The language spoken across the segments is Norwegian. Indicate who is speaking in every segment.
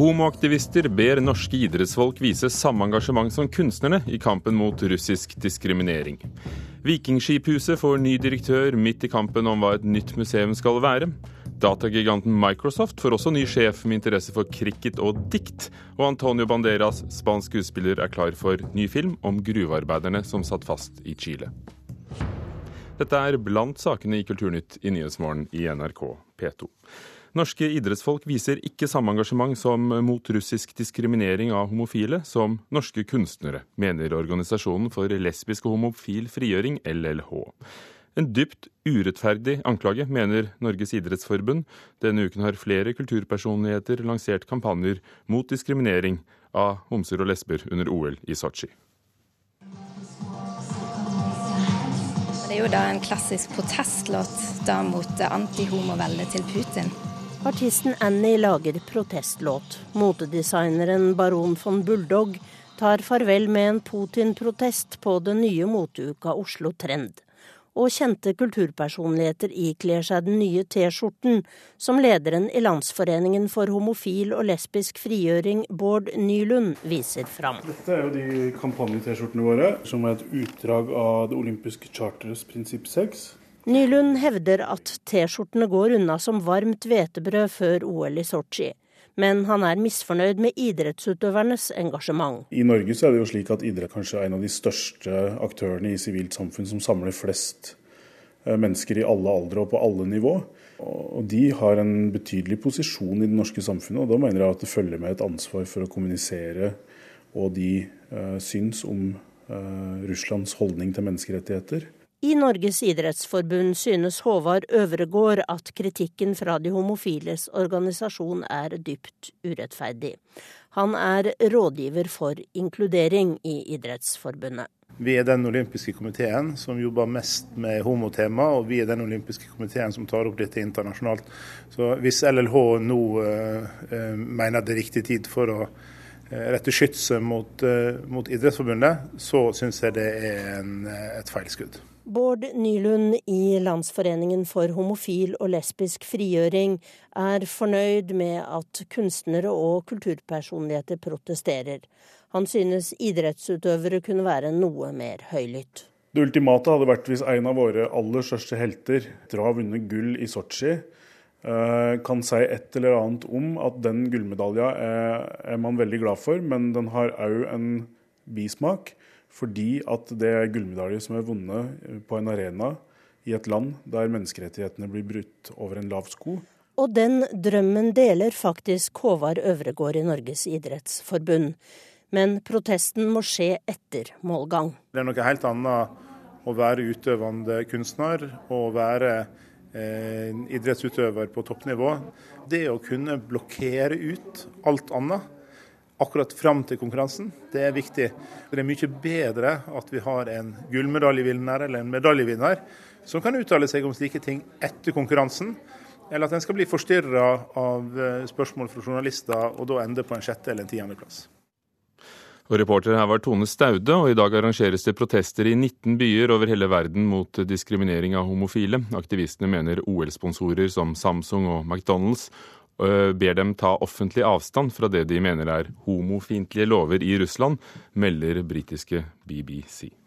Speaker 1: Homoaktivister ber norske idrettsfolk vise samme engasjement som kunstnerne i kampen mot russisk diskriminering. Vikingskiphuset får ny direktør midt i kampen om hva et nytt museum skal være. Datagiganten Microsoft får også ny sjef med interesse for cricket og dikt. Og Antonio Banderas, spansk skuespiller, er klar for ny film om gruvearbeiderne som satt fast i Chile. Dette er blant sakene i Kulturnytt i Nyhetsmorgen i NRK P2. Norske idrettsfolk viser ikke samme engasjement som mot russisk diskriminering av homofile som norske kunstnere, mener Organisasjonen for lesbisk og homofil frigjøring, LLH. En dypt urettferdig anklage, mener Norges idrettsforbund. Denne uken har flere kulturpersonligheter lansert kampanjer mot diskriminering av homser og lesber under OL i Sotsji.
Speaker 2: Det er jo da en klassisk protestlåt da mot antihomoveldet til Putin.
Speaker 3: Artisten Annie lager protestlåt. Motedesigneren Baron von Bulldog tar farvel med en Putin-protest på den nye moteuka Oslo Trend. Og kjente kulturpersonligheter ikler seg den nye T-skjorten, som lederen i Landsforeningen for homofil og lesbisk frigjøring, Bård Nylund, viser fram.
Speaker 4: Dette er jo de kampanje-T-skjortene våre, som er et utdrag av det olympiske charterets prinsipp 6.
Speaker 3: Nylund hevder at T-skjortene går unna som varmt hvetebrød før OL i Sotsji. Men han er misfornøyd med idrettsutøvernes engasjement.
Speaker 4: I Norge er det jo slik at idrett kanskje er en av de største aktørene i sivilt samfunn som samler flest eh, mennesker i alle aldre og på alle nivå. Og de har en betydelig posisjon i det norske samfunnet, og da mener jeg at det følger med et ansvar for å kommunisere og de uh, syns om uh, Russlands holdning til menneskerettigheter.
Speaker 3: I Norges idrettsforbund synes Håvard Øvregård at kritikken fra de homofiles organisasjon er dypt urettferdig. Han er rådgiver for inkludering i Idrettsforbundet.
Speaker 5: Vi er den olympiske komiteen som jobber mest med homotema, og vi er den olympiske komiteen som tar opp dette internasjonalt. Så hvis LLH nå uh, mener det er riktig tid for å uh, rette skytset mot, uh, mot Idrettsforbundet, så syns jeg det er en, et feilskudd.
Speaker 3: Bård Nylund i Landsforeningen for homofil og lesbisk frigjøring er fornøyd med at kunstnere og kulturpersonligheter protesterer. Han synes idrettsutøvere kunne være noe mer høylytt.
Speaker 4: Det ultimate hadde vært hvis en av våre aller største helter, dra vunnet gull i Sotsji, eh, kan si et eller annet om at den gullmedalja er man veldig glad for, men den har òg en bismak. Fordi at det er gullmedaljer som er vunnet på en arena i et land der menneskerettighetene blir brutt over en lav sko.
Speaker 3: Og den drømmen deler faktisk Håvard Øvregård i Norges idrettsforbund. Men protesten må skje etter målgang.
Speaker 5: Det er noe helt annet å være utøvende kunstner og være eh, idrettsutøver på toppnivå. Det å kunne blokkere ut alt annet akkurat fram til konkurransen. Det er viktig. Det er mye bedre at vi har en gullmedaljevinner eller en medaljevinner som kan uttale seg om slike ting etter konkurransen, eller at en skal bli forstyrra av eh, spørsmål fra journalister og da ende på en sjette- eller en tiendeplass.
Speaker 1: Og Reporter her var Tone Staude, og i dag arrangeres det protester i 19 byer over hele verden mot diskriminering av homofile. Aktivistene mener OL-sponsorer som Samsung og McDonald's ber dem ta offentlig avstand fra det de mener er homofiendtlige lover i Russland, melder britiske BBC.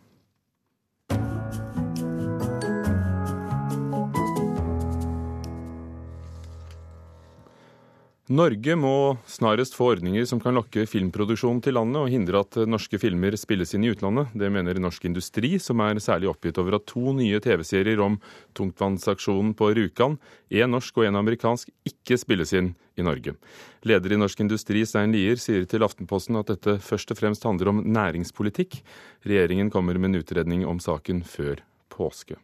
Speaker 1: Norge må snarest få ordninger som kan lokke filmproduksjon til landet og hindre at norske filmer spilles inn i utlandet. Det mener Norsk Industri, som er særlig oppgitt over at to nye TV-serier om tungtvannsaksjonen på Rjukan, én norsk og én amerikansk, ikke spilles inn i Norge. Leder i Norsk Industri, Stein Lier, sier til Aftenposten at dette først og fremst handler om næringspolitikk. Regjeringen kommer med en utredning om saken før påske.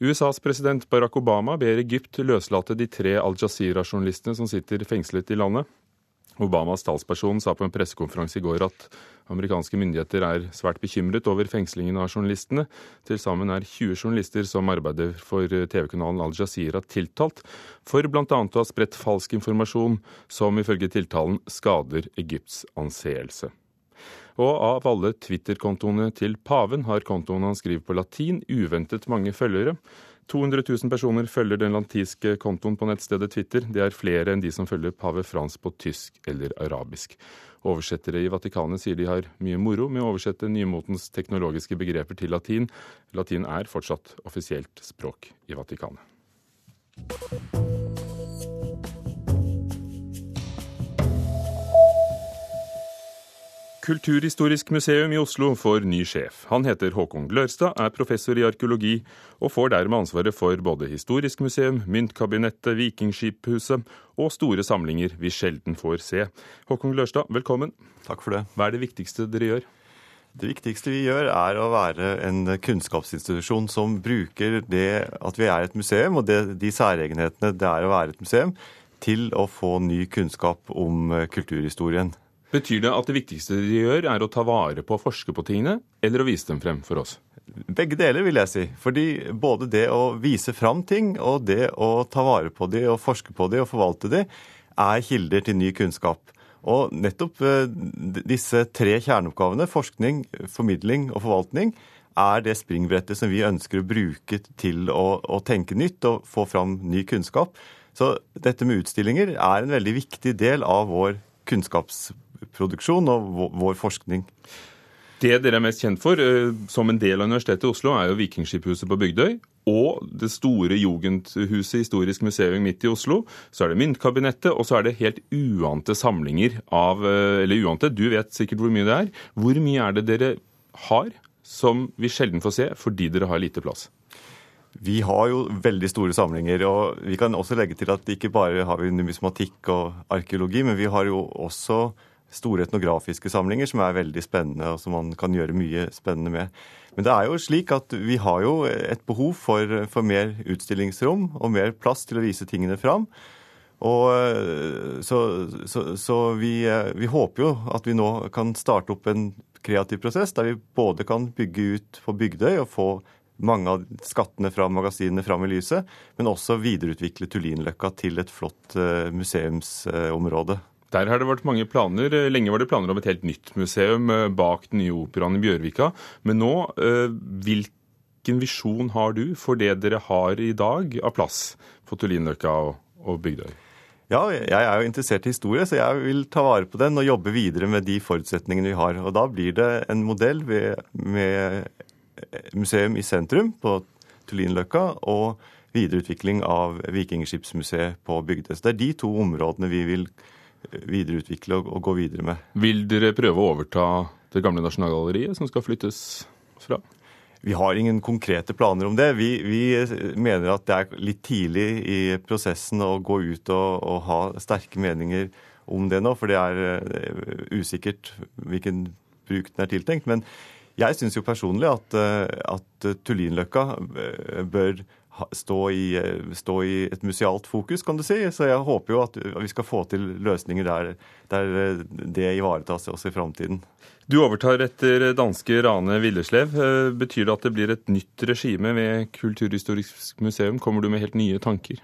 Speaker 1: USAs president Barack Obama ber Egypt løslate de tre Al Jazeera-journalistene som sitter fengslet i landet. Obamas talsperson sa på en pressekonferanse i går at amerikanske myndigheter er svært bekymret over fengslingen av journalistene. Til sammen er 20 journalister som arbeider for TV-kanalen Al Jazeera tiltalt for bl.a. å ha spredt falsk informasjon som ifølge tiltalen skader Egypts anseelse. Og av alle Twitter-kontoene til paven har kontoen han skriver på latin, uventet mange følgere. 200 000 personer følger den lantiske kontoen på nettstedet Twitter. Det er flere enn de som følger pave Frans på tysk eller arabisk. Oversettere i Vatikanet sier de har mye moro med å oversette nymotens teknologiske begreper til latin. Latin er fortsatt offisielt språk i Vatikanet. Kulturhistorisk museum i Oslo får ny sjef. Han heter Håkon Glørstad, er professor i arkeologi, og får dermed ansvaret for både historisk museum, myntkabinettet, Vikingskiphuset og store samlinger vi sjelden får se. Håkon Glørstad, velkommen.
Speaker 6: Takk for det.
Speaker 1: Hva er det viktigste dere gjør?
Speaker 6: Det viktigste vi gjør, er å være en kunnskapsinstitusjon som bruker det at vi er et museum, og det, de særegenhetene det er å være et museum, til å få ny kunnskap om kulturhistorien.
Speaker 1: Betyr det at det viktigste de gjør, er å ta vare på og forske på tingene, eller å vise dem frem for oss?
Speaker 6: Begge deler, vil jeg si. Fordi både det å vise fram ting og det å ta vare på de og forske på de og forvalte de, er kilder til ny kunnskap. Og nettopp eh, disse tre kjerneoppgavene, forskning, formidling og forvaltning, er det springbrettet som vi ønsker å bruke til å, å tenke nytt og få fram ny kunnskap. Så dette med utstillinger er en veldig viktig del av vår kunnskapsproduksjon produksjon og vår forskning.
Speaker 1: Det dere er mest kjent for eh, som en del av Universitetet i Oslo, er jo Vikingskiphuset på Bygdøy og det store Jugendhuset Historisk museum midt i Oslo. Så er det Myntkabinettet, og så er det helt uante samlinger av eh, Eller uante, du vet sikkert hvor mye det er. Hvor mye er det dere har som vi sjelden får se fordi dere har lite plass?
Speaker 6: Vi har jo veldig store samlinger, og vi kan også legge til at ikke bare har vi numismatikk og arkeologi, men vi har jo også store etnografiske samlinger som er veldig spennende, og som man kan gjøre mye spennende med. Men det er jo slik at vi har jo et behov for, for mer utstillingsrom og mer plass til å vise tingene fram. Og så, så, så vi, vi, håper jo at vi nå kan starte opp en kreativ prosess der vi både kan bygge ut på Bygdøy og få mange av skattene fra magasinene fram i lyset, men også videreutvikle Tullinløkka til et flott eh, museumsområde.
Speaker 1: Der har det vært mange planer. Lenge var det planer om et helt nytt museum eh, bak den nye operaen i Bjørvika. Men nå, eh, hvilken visjon har du for det dere har i dag av plass på Tullinløkka og Bygdøy?
Speaker 6: Ja, jeg er jo interessert i historie, så jeg vil ta vare på den og jobbe videre med de forutsetningene vi har. Og da blir det en modell med museum i sentrum på Tullinløkka og videreutvikling av Vikingskipsmuseet på Bygdøy. Så det er de to områdene vi vil videreutvikle og, og gå videre med.
Speaker 1: Vil dere prøve å overta det gamle Nasjonalgalleriet, som skal flyttes fra?
Speaker 6: Vi har ingen konkrete planer om det. Vi, vi, mener at det er litt tidlig i prosessen å gå ut og, og ha sterke meninger om det nå, for det er uh, usikkert hvilken bruk den er tiltenkt. Men jeg syns jo personlig at, uh, at Tullinløkka uh, bør stå i, eh, stå i, et musealt fokus, kan du si. Så jeg håper jo at vi skal få til løsninger der, der eh, det ivaretas også i framtiden.
Speaker 1: Du overtar etter danske Rane Villeslev. Eh, betyr det at det blir et nytt regime ved Kulturhistorisk museum? Kommer du med helt nye tanker?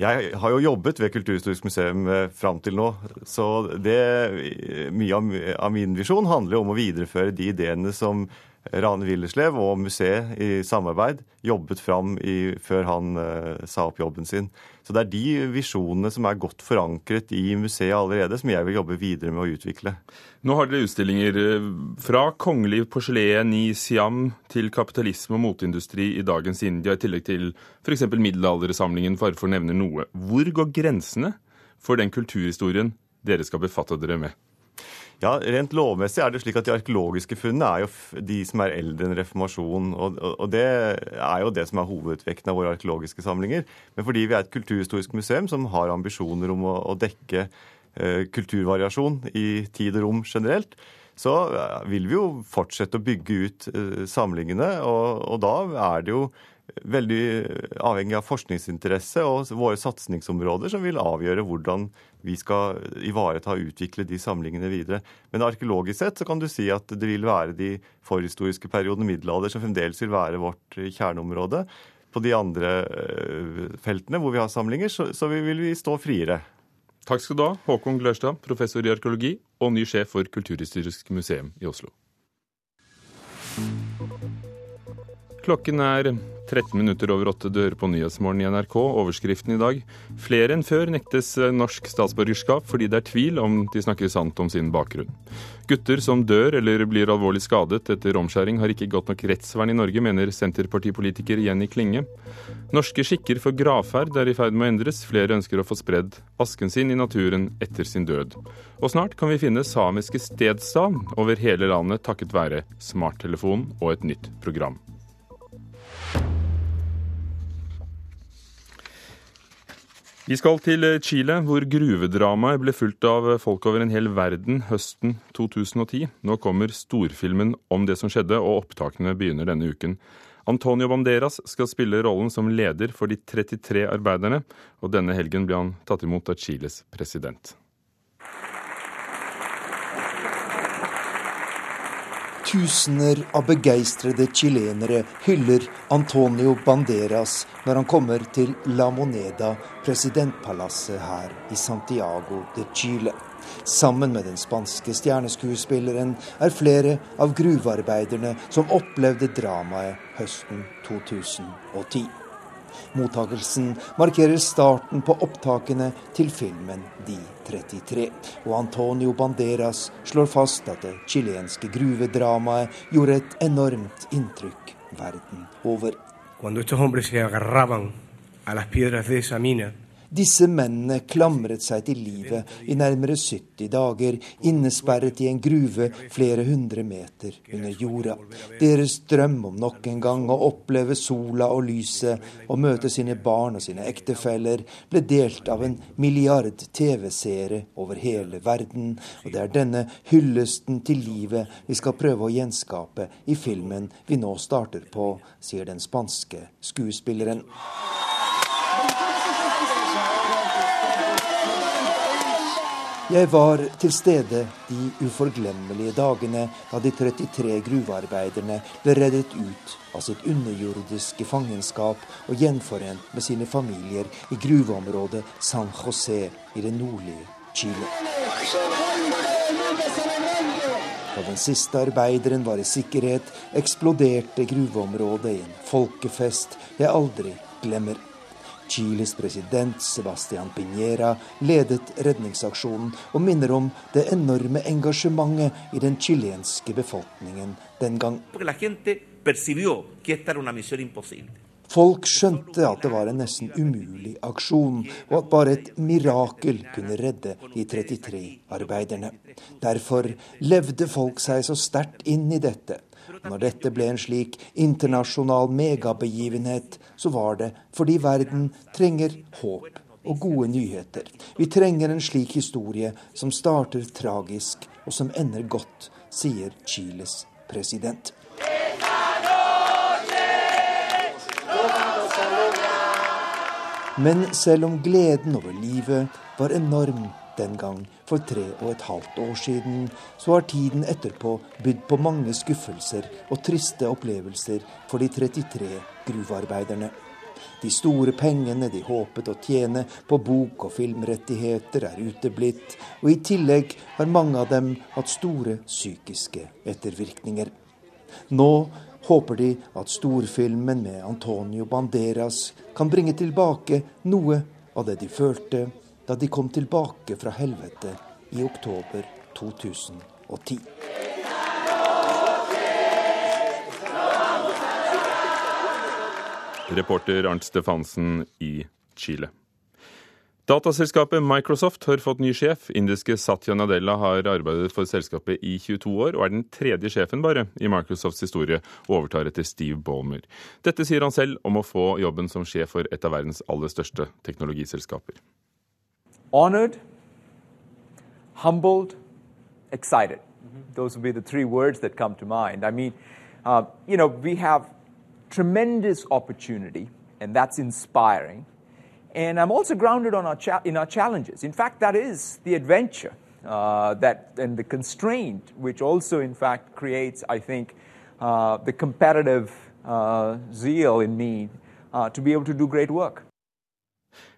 Speaker 6: Jeg har jo jobbet ved Kulturhistorisk museum fram til nå. Så det, mye av min visjon handler jo om å videreføre de ideene som Rane Willerslev og museet i samarbeid jobbet fram i, før han uh, sa opp jobben sin. Så det er de visjonene som er godt forankret i museet allerede, som jeg vil jobbe videre med å utvikle.
Speaker 1: Nå har dere utstillinger eh, fra kongelig porselen i Siam til kapitalisme og moteindustri i dagens India, i tillegg til f.eks. middelaldersamlingen, bare for å nevne noe. Hvor går grensene for den kulturhistorien dere skal befatte dere med?
Speaker 6: Ja, Rent lovmessig er det slik at de arkeologiske funnene er jo de som er eldre enn reformasjonen. Og, og, det er jo det som er hovedvekten av våre arkeologiske samlinger. Men fordi vi er et kulturhistorisk museum som har ambisjoner om å, å dekke eh, kulturvariasjon i tid og rom generelt, så eh, vil vi jo fortsette å bygge ut eh, samlingene. Og, og da er det jo veldig avhengig av forskningsinteresse og våre satsingsområder som vil avgjøre hvordan vi skal ivareta og utvikle de samlingene videre. Men arkeologisk sett så kan du si at det vil være de forhistoriske periodene middelalder som fremdeles vil være vårt kjerneområde. På de andre eh, feltene hvor vi har samlinger, så, så vil vi stå friere.
Speaker 1: Takk skal du ha, Håkon Glørstad, professor i arkeologi og ny sjef for Kulturhistorisk museum i Oslo. Klokken er 13 minutter over åtte. Du på Nyhetsmorgen i NRK. Overskriften i dag flere enn før nektes norsk statsborgerskap fordi det er tvil om de snakker sant om sin bakgrunn. Gutter som dør eller blir alvorlig skadet etter omskjæring har ikke godt nok rettsvern i Norge, mener senterpartipolitiker Jenny Klinge. Norske skikker for gravferd er i ferd med å endres. Flere ønsker å få spredd asken sin i naturen etter sin død. Og snart kan vi finne samiske stedsnavn over hele landet takket være smarttelefon og et nytt program. Vi skal til Chile, hvor gruvedramaet ble fulgt av folk over en hel verden høsten 2010. Nå kommer storfilmen om det som skjedde, og opptakene begynner denne uken. Antonio Banderas skal spille rollen som leder for de 33 arbeiderne, og denne helgen ble han tatt imot av Chiles president.
Speaker 7: Tusener av begeistrede chilenere hyller Antonio Banderas når han kommer til La Moneda, presidentpalasset her i Santiago de Chile. Sammen med den spanske stjerneskuespilleren er flere av gruvearbeiderne som opplevde dramaet høsten 2010. Mottakelsen markerer starten på opptakene til filmen De 33. Og Antonio Banderas slår fast at det chilenske gruvedramaet gjorde et enormt inntrykk verden over. Cuando estos hombres se agarraban a las piedras de esa mina, disse mennene klamret seg til livet i nærmere 70 dager, innesperret i en gruve flere hundre meter under jorda. Deres drøm om nok en gang å oppleve sola og lyset og møte sine barn og sine ektefeller ble delt av en milliard TV-seere over hele verden. Og det er denne hyllesten til livet vi skal prøve å gjenskape i filmen vi nå starter på, sier den spanske skuespilleren. Jeg var til stede de uforglemmelige dagene da de 33 gruvearbeiderne ble reddet ut av sitt underjordiske fangenskap og gjenforent med sine familier i gruveområdet San José i det nordlige Chile. Da den siste arbeideren var i sikkerhet, eksploderte gruveområdet i en folkefest jeg aldri glemmer. Chiles president Sebastian Piñera ledet redningsaksjonen og minner om det enorme engasjementet i den chilenske befolkningen den gang. Folk skjønte at det var en nesten umulig aksjon, og at bare et mirakel kunne redde de 33 arbeiderne. Derfor levde folk seg så sterkt inn i dette når dette ble en slik internasjonal megabegivenhet, så var det fordi verden trenger håp og gode nyheter. Vi trenger en slik historie som starter tragisk og som ender godt, sier Chiles president. Men selv om gleden over livet var enorm den gang for tre og et halvt år siden, så har tiden etterpå bydd på mange skuffelser og triste opplevelser for de 33 gruvearbeiderne. De store pengene de håpet å tjene på bok- og filmrettigheter, er uteblitt, og i tillegg har mange av dem hatt store psykiske ettervirkninger. Nå håper de at storfilmen med Antonio Banderas kan bringe tilbake noe av det de følte da de kom tilbake fra helvete i oktober 2010.
Speaker 1: Reporter Arnt Stefansen i Chile. Dataselskapet Microsoft har fått ny sjef. Indiske Satya Nadella har arbeidet for selskapet i 22 år, og er den tredje sjefen bare i Microsofts historie, og overtar etter Steve Ballmer. Dette sier han selv om å få jobben som sjef for et av verdens aller største teknologiselskaper.
Speaker 8: Honored, humbled, excited. Mm-hmm. Those would be the three words that come to mind. I mean, uh, you know, we have tremendous opportunity, and that's inspiring. And I'm also grounded on our cha- in our challenges. In fact, that is the adventure uh, that and the constraint, which also, in fact, creates, I think, uh, the competitive uh, zeal in me uh, to be able to do great work.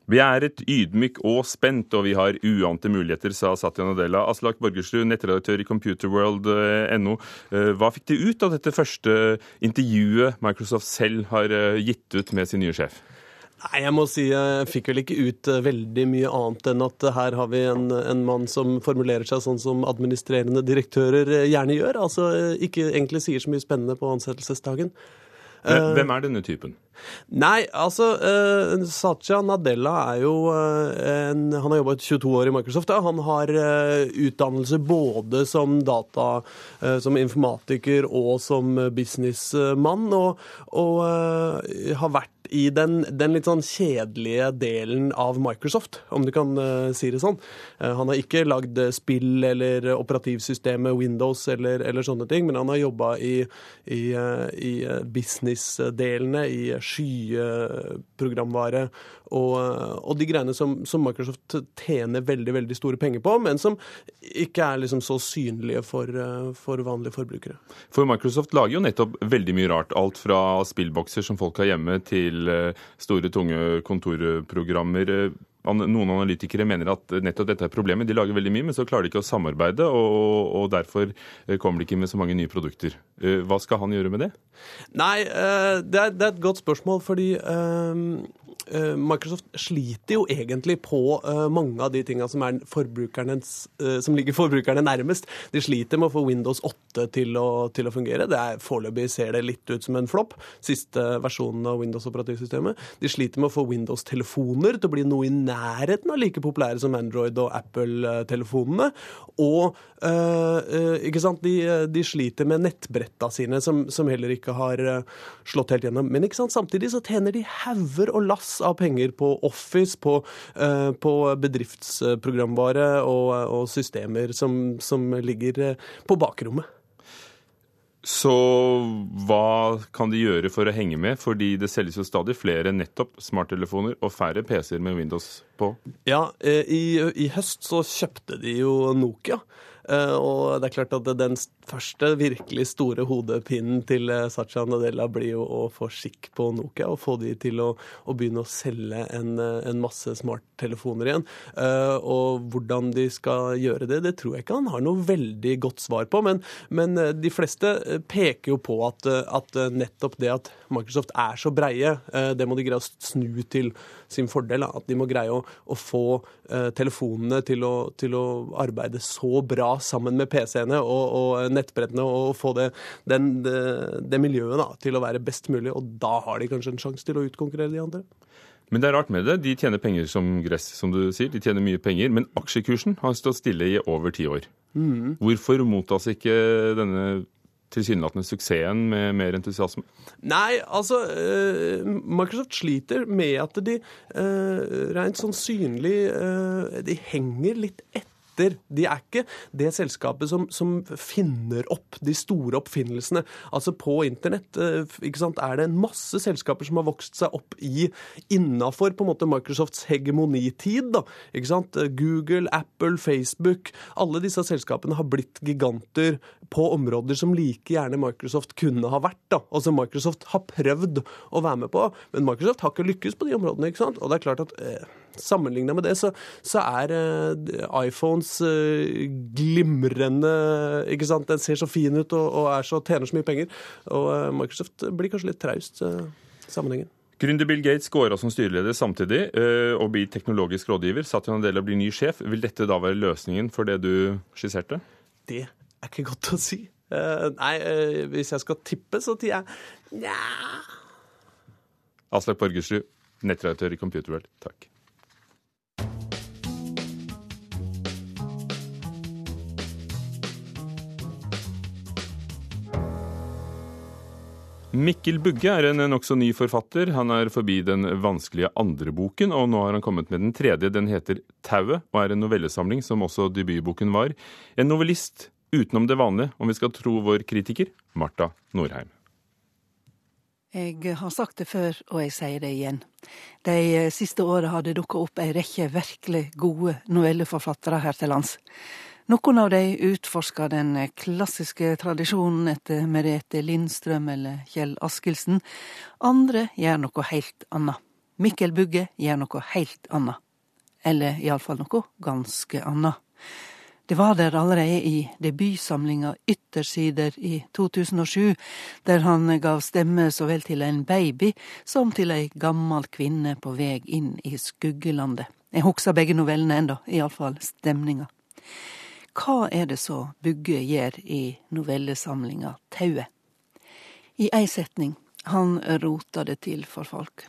Speaker 1: Vi er et ydmyk og spent, og vi har uante muligheter, sa Satya Nadella. Aslak Borgersrud, nettredaktør i computerworld.no. Eh, hva fikk de ut av dette første intervjuet Microsoft selv har eh, gitt ut med sin nye sjef?
Speaker 9: Nei, jeg må si jeg fikk vel ikke ut eh, veldig mye annet enn at her har vi en, en mann som formulerer seg sånn som administrerende direktører gjerne gjør. Altså ikke egentlig sier så mye spennende på ansettelsesdagen.
Speaker 1: Hvem er denne typen?
Speaker 9: Nei, altså uh, Satya Nadella er jo uh, en Han har jobba 22 år i Microsoft. Ja. Han har uh, utdannelse både som data, som informatiker og som businessmann, og, og har vært i den, den, litt sånn kjedelige delen av Microsoft, om du kan si det sånn. Han har ikke lagd spill eller operativsystemet Windows eller, eller, sånne ting, men han har jobba i, i, i business-delene, i skyprogramvare og, og, de greiene som, som, Microsoft tjener veldig veldig store penger på, men som ikke er liksom så synlige for, for, vanlige forbrukere.
Speaker 1: For Microsoft lager jo nettopp veldig mye rart. Alt fra spillbokser som folk har hjemme, til store, tunge kontorprogrammer. Noen analytikere mener at nettopp dette er problemet. De lager veldig mye, men så klarer de ikke å samarbeide, og, og derfor kommer de ikke med så mange nye produkter. Hva skal han gjøre med det?
Speaker 9: Nei, det er, det er et godt spørsmål, fordi Eh, Microsoft sliter jo egentlig på eh, mange av de tinga som, eh, som, ligger forbrukerne nærmest. De sliter med å få Windows 8 til å, til å fungere. Det er Foreløpig ser det litt ut som en flopp, siste versjonen av Windows-operativsystemet. De sliter med å få Windows-telefoner til å bli noe i nærheten av like populære som Android og Apple-telefonene. Og øh, ikke sant? De, de, sliter med nettbretta sine, som, som heller ikke har slått helt gjennom. Men ikke sant? samtidig så tjener de hauger og lass av penger på Office, på, uh, på bedriftsprogramvare og, og systemer som, som ligger eh, på bakrommet.
Speaker 1: Så hva kan de gjøre for å henge med? Fordi det selges jo stadig flere nettopp smarttelefoner og færre PC-er med Windows på.
Speaker 9: Ja, eh, i, i, høst så kjøpte de jo Nokia. Og det er klart at den første virkelig store hodepinnen til Sacha Nadella blir jo å få skikk på Nokia og få de til å, å begynne å selge en, eh, en masse smarttelefoner igjen. Uh, og hvordan de skal gjøre det, det tror jeg ikke han har noe veldig godt svar på. Men, men de fleste peker jo på at, at, nettopp det at Microsoft er så breie, uh, det må de greie å snu til sin fordel. At de må greie å, å få uh, telefonene til å, til å, arbeide så bra sammen med PC-ene og, og nettbrettene og få det, den, det, det miljøet da, til å være best mulig. Og da har de kanskje en sjanse til å utkonkurrere de andre.
Speaker 1: Men det er rart med det. De tjener penger som gress, som du sier. De tjener mye penger. Men aksjekursen har stått stille i over ti år. Mm. Hvorfor mottas ikke denne tilsynelatende suksessen med mer entusiasme?
Speaker 9: Nei, altså uh, Microsoft sliter med at de uh, rent sånn synlig uh, De henger litt etter etter. De er ikke det selskapet som, som finner opp de store oppfinnelsene. Altså På internett eh, sant, er det en masse selskaper som har vokst seg opp i innafor Microsofts hegemonitid. da, ikke sant? Google, Apple, Facebook. Alle disse selskapene har blitt giganter på områder som like gjerne Microsoft kunne ha vært. da, som Microsoft har prøvd å være med på. Men Microsoft har ikke lykkes på de områdene. ikke sant? Og det er klart at eh, Sammenligna med det, så, så er uh, iPhones uh, glimrende ikke sant? Den ser så fin ut og, og så, tjener så mye penger. Og uh, Microsoft blir kanskje litt traust sammenhengen.
Speaker 1: Gründer Bill Gates går av som styreleder samtidig og blir teknologisk rådgiver. Satya Nadella blir ny sjef. Vil dette da være løsningen for det du skisserte?
Speaker 9: Det er ikke godt å si. Nei, hvis jeg skal tippe, så tier jeg nja
Speaker 1: Aslak Borgersrud, nettredaktør i Computerworld, takk. Mikkel Bugge er en nokså ny forfatter. Han er forbi den vanskelige andre boken, og nå har han kommet med den tredje. Den heter 'Tauet' og er en novellesamling, som også debutboken var. En novellist utenom det vanlige, om vi skal tro vår kritiker, Marta Norheim.
Speaker 10: Jeg har sagt det før, og jeg sier det igjen. De siste åra har det dukka opp ei rekke virkelig gode novelleforfattere her til lands. Noen av de utforsker den klassiske tradisjonen etter Merete Lindstrøm eller Kjell Askildsen. Andre gjør noe helt annet. Mikkel Bugge gjør noe helt annet. Eller iallfall noe ganske annet. Det var der allerede i debutsamlinga Yttersider i 2007, der han gav stemme så vel til en baby som til ei gammel kvinne på vei inn i skuggelandet. Jeg husker begge novellene ennå, iallfall stemninga. Hva er det så Bugge gjør i novellesamlinga Tauet? I ei setning, han rota det til for folk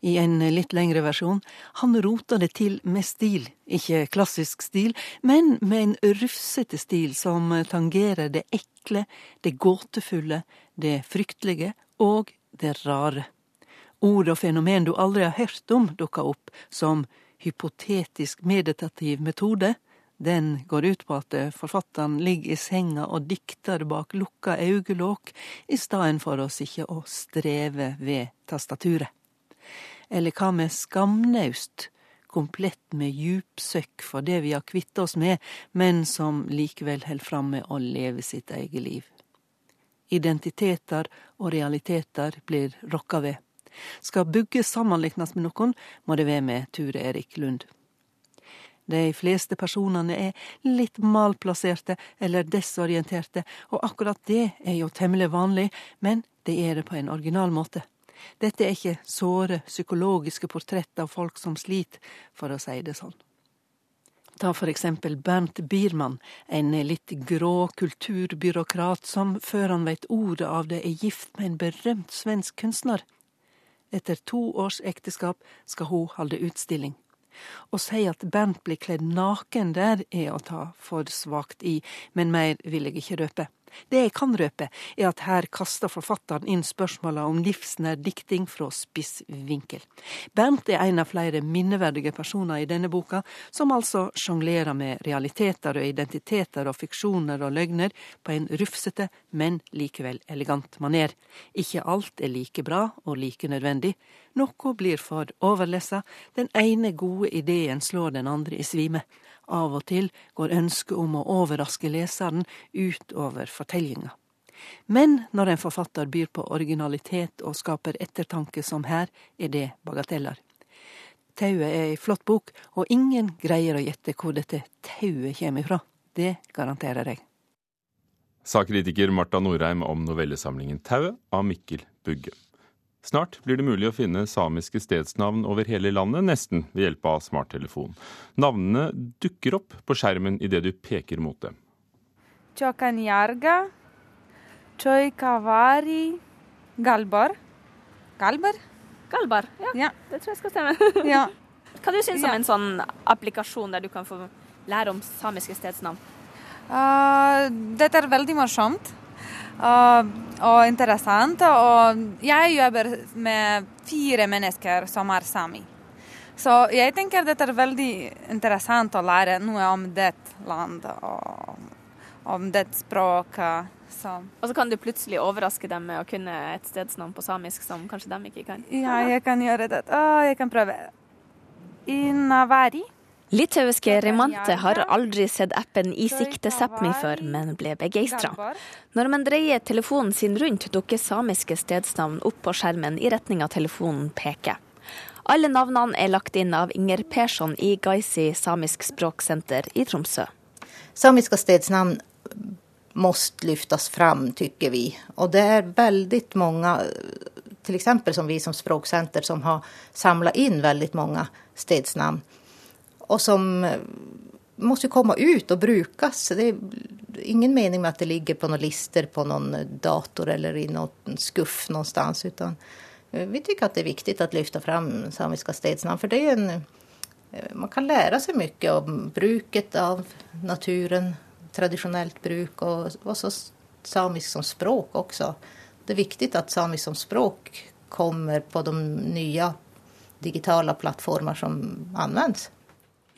Speaker 10: i en litt lengre versjon. Han rota det til med stil, ikke klassisk stil, men med en rufsete stil som tangerer det ekle, det gåtefulle, det fryktelige og det rare. Ord og fenomen du aldri har hørt om, dukker opp som hypotetisk meditativ metode. Den går ut på at forfatteren ligger i senga og dikter bak lukka øyelokk, i stedet for å sitte og streve ved tastaturet. Eller hva med skamnaust, komplett med djupsøkk for det vi har kvitta oss med, men som likevel held fram med å leve sitt eget liv. Identiteter og realiteter blir rokka ved. Skal bygge sammenliknes med noen, må det være med Ture Erik Lund. De fleste personene er litt malplasserte eller desorienterte, og akkurat det er jo temmelig vanlig, men det er det på en original måte. Dette er ikke såre psykologiske portrett av folk som sliter, for å si det sånn. Ta for eksempel Bernt Biermann, en litt grå kulturbyråkrat som før han veit ordet av det, er gift med en berømt svensk kunstner. Etter to års ekteskap skal hun holde utstilling. Å si at Bernt blir kledd naken der, er å ta for svakt i, men mer vil jeg ikke røpe. Det jeg kan røpe, er at her kaster forfatteren inn spørsmåla om livsnær dikting fra spiss vinkel. Bernt er en av flere minneverdige personer i denne boka, som altså sjonglerer med realiteter og identiteter og fiksjoner og løgner på en rufsete, men likevel elegant maner. Ikke alt er like bra og like nødvendig. Noe blir for overlessa, den ene gode ideen slår den andre i svime. Av og til går ønsket om å overraske leseren utover fortellinga. Men når en forfatter byr på originalitet og skaper ettertanke som her, er det bagateller. Tauet er ei flott bok, og ingen greier å gjette hvor dette tauet kommer ifra. Det garanterer jeg.
Speaker 1: Sa kritiker Marta Norheim om novellesamlingen Tauet av Mikkel Bugge. Snart blir det mulig å finne samiske stedsnavn over hele landet, nesten ved hjelp av smarttelefon. Navnene dukker opp på skjermen idet du peker mot dem.
Speaker 11: Chokanjarga, Choikavari, Galbar. Galbar?
Speaker 12: Galbar, ja.
Speaker 11: ja.
Speaker 12: Det tror jeg skal stemme.
Speaker 11: ja.
Speaker 12: Hva du syns du om en sånn applikasjon der du kan få lære om samiske stedsnavn?
Speaker 11: Uh, dette er veldig morsomt og, og interessant. Og jeg jobber med fire mennesker som er sami. Så jeg tenker det er veldig interessant å lære noe om det landet og om det språket. Så.
Speaker 12: Og så kan du plutselig overraske dem med å kunne et stedsnavn på samisk som kanskje dem ikke kan.
Speaker 11: Ja, jeg kan gjøre det. Å, jeg kan prøve. Inavari.
Speaker 12: Litauiske Remante har aldri sett appen i sikte Sápmi før, men ble begeistra. Når man dreier telefonen sin rundt, dukker samiske stedsnavn opp på skjermen i retning av telefonen peker. Alle navnene er lagt inn av Inger Persson i Gaisi samisk språksenter i Tromsø.
Speaker 13: Samiske stedsnavn måste lyftas fram, tycker vi. Og det er veldig mange, f.eks. som vi som språksenter, som har samla inn veldig mange stedsnavn og som måtte måste komma ut og brukes. Det er ingen mening med at det ligger på noen lister på noen dator eller i noen skuff någonstans. Utan eh, vi tycker at det er viktig å lyfta fram samiske stedsnamn. For det er en, eh, man kan lære seg mye om bruket av naturen, tradisjonelt bruk, og også samisk som språk også. Det er viktig at samisk som språk kommer på de nye digitale plattformer som anvendes.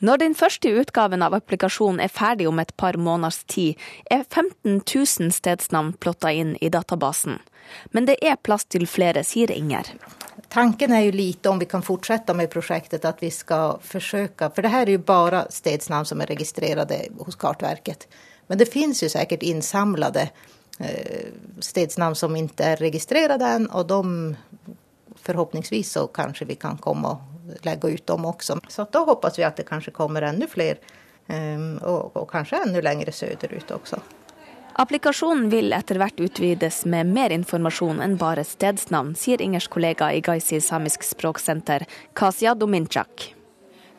Speaker 12: Når den første utgaven av applikasjonen er ferdig om et par måneders tid, er 15 000 stedsnavn plotta inn i databasen. Men det er plass til flere, sier Inger.
Speaker 13: Tanken er jo lite om vi kan fortsette med prosjektet, at vi skal forsøke For det her er jo bare stedsnavn som er registrert hos Kartverket. Men det finnes jo sikkert innsamlede eh, stedsnavn som ikke er registrert ennå, og de forhåpningsvis så kanskje vi kan komme og legge ut dem også. Så da håper vi at det kanskje kommer flere, um, og, og kanskje enda lenger søderut også.
Speaker 12: Applikasjonen vil etter hvert utvides med mer informasjon enn bare stedsnavn, sier Ingers kollega i Gaisi samisk språksenter, Kasia Dominchak.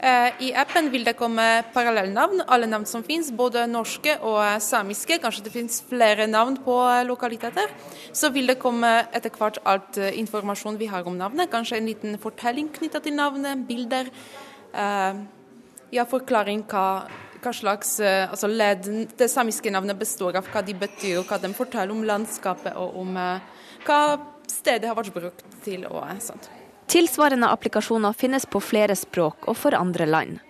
Speaker 14: Eh, I appen vil det komme parallellnavn, alle navn som finnes, både norske og samiske. Kanskje det finnes flere navn på lokaliteter. Så vil det komme etter hvert alt eh, informasjon vi har om navnet. Kanskje en liten fortelling knytta til navnet, bilder. Eh, ja, forklaring hva hva slags eh, altså ledd det samiske navnet består av, hva de betyr, og hva de forteller om landskapet og om eh, hva stedet har vært brukt til. og sånt.
Speaker 12: Tilsvarende applikasjoner finnes på flere språk og for andre land.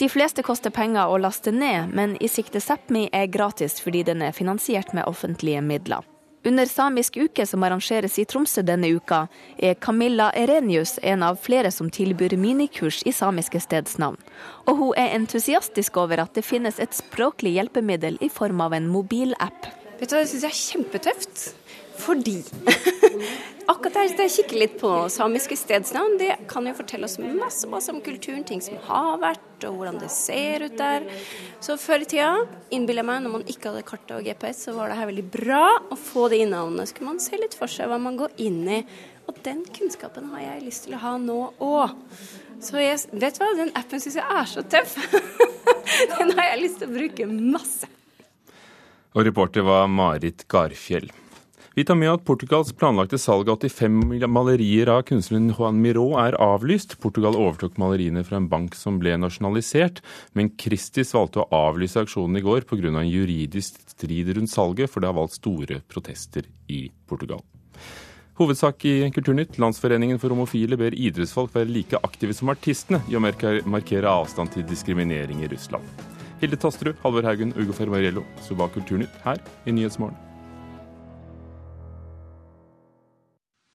Speaker 12: De fleste koster penger å laste ned, men i Sikte Sápmi er gratis fordi den er finansiert med offentlige midler. Under Samisk uke som arrangeres i Tromsø denne uka, er Camilla Erenius en av flere som tilbyr minikurs i samiske stedsnavn. Og hun er entusiastisk over at det finnes et språklig hjelpemiddel i form av en mobilapp.
Speaker 15: Vet du hva, Det syns jeg er kjempetøft. Fordi akkurat der, jeg kikker litt på samiske stedsnavn, det kan jo fortelle oss masse, masse om kulturen, ting som har vært, og hvordan det ser ut der. Så før i tida, innbiller jeg meg, når man ikke hadde kart og GPS, så var det her veldig bra å få det i kunne man se litt for seg hva man går inn i. Og den kunnskapen har jeg lyst til å ha nå òg. Så jeg, vet du hva, den appen syns jeg er så tøff. den har jeg lyst til å bruke masse.
Speaker 1: Og reporter var Marit Garfjell. Vi tar med at Portugals planlagte salg av 85 malerier av kunstneren Juan Miró er avlyst. Portugal overtok maleriene fra en bank som ble nasjonalisert, men Christies valgte å avlyse aksjonen i går pga. en juridisk strid rundt salget, for det har valgt store protester i Portugal. Hovedsak i Kulturnytt. Landsforeningen for homofile ber idrettsfolk være like aktive som artistene i å markere avstand til diskriminering i Russland. Hilde Tosterud, Halvor Haugen, Ugo Fermariello sto bak Kulturnytt her i Nyhetsmorgen.